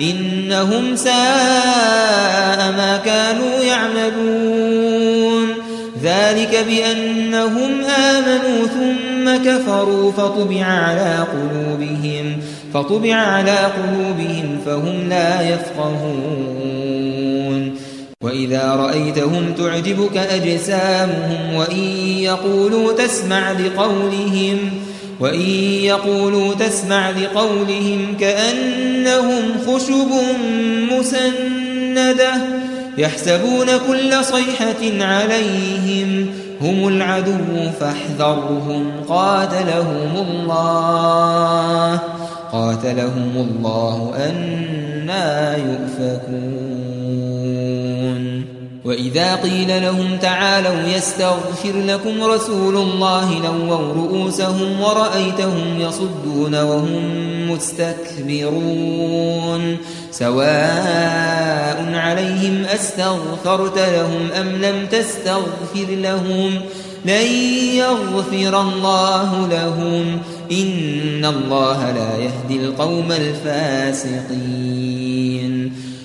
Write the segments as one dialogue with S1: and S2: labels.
S1: إنهم ساء ما كانوا يعملون. ذلك بأنهم آمنوا ثم كفروا فطبع على قلوبهم فطبع على قلوبهم فهم لا يفقهون. وإذا رأيتهم تعجبك أجسامهم وإن يقولوا تسمع لقولهم وإن يقولوا تسمع لقولهم كأنهم خشب مسندة يحسبون كل صيحة عليهم هم العدو فاحذرهم قاتلهم الله قاتلهم الله أنا يؤفكون وإذا قيل لهم تعالوا يستغفر لكم رسول الله لووا رؤوسهم ورأيتهم يصدون وهم مستكبرون سواء عليهم أستغفرت لهم أم لم تستغفر لهم لن يغفر الله لهم إن الله لا يهدي القوم الفاسقين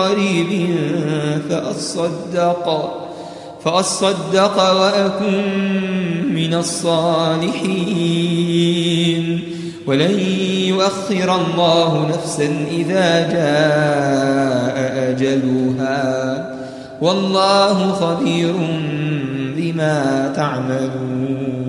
S1: قريب فأصدق فأصدق وأكن من الصالحين. ولن يؤخر الله نفسا إذا جاء أجلها. والله خبير بما تعملون.